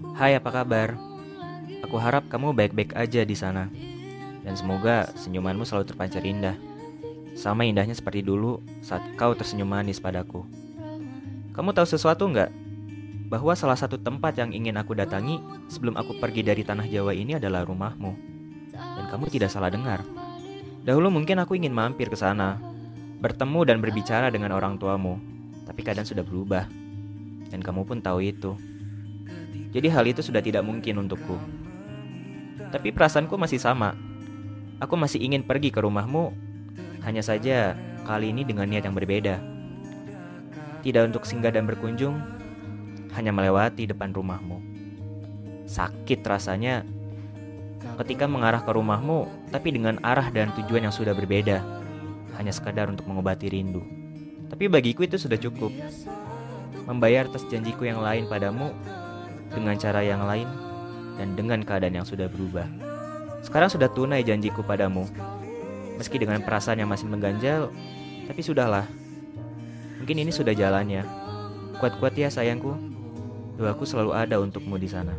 Hai, apa kabar? Aku harap kamu baik-baik aja di sana. Dan semoga senyumanmu selalu terpancar indah. Sama indahnya seperti dulu saat kau tersenyum manis padaku. Kamu tahu sesuatu nggak? Bahwa salah satu tempat yang ingin aku datangi sebelum aku pergi dari tanah Jawa ini adalah rumahmu. Dan kamu tidak salah dengar. Dahulu mungkin aku ingin mampir ke sana, bertemu dan berbicara dengan orang tuamu. Tapi keadaan sudah berubah. Dan kamu pun tahu itu. Jadi hal itu sudah tidak mungkin untukku. Tapi perasaanku masih sama. Aku masih ingin pergi ke rumahmu, hanya saja kali ini dengan niat yang berbeda. Tidak untuk singgah dan berkunjung, hanya melewati depan rumahmu. Sakit rasanya ketika mengarah ke rumahmu, tapi dengan arah dan tujuan yang sudah berbeda, hanya sekadar untuk mengobati rindu. Tapi bagiku itu sudah cukup. Membayar atas janjiku yang lain padamu dengan cara yang lain dan dengan keadaan yang sudah berubah. Sekarang sudah tunai janjiku padamu. Meski dengan perasaan yang masih mengganjal, tapi sudahlah. Mungkin ini sudah jalannya. Kuat-kuat ya sayangku. Doaku selalu ada untukmu di sana.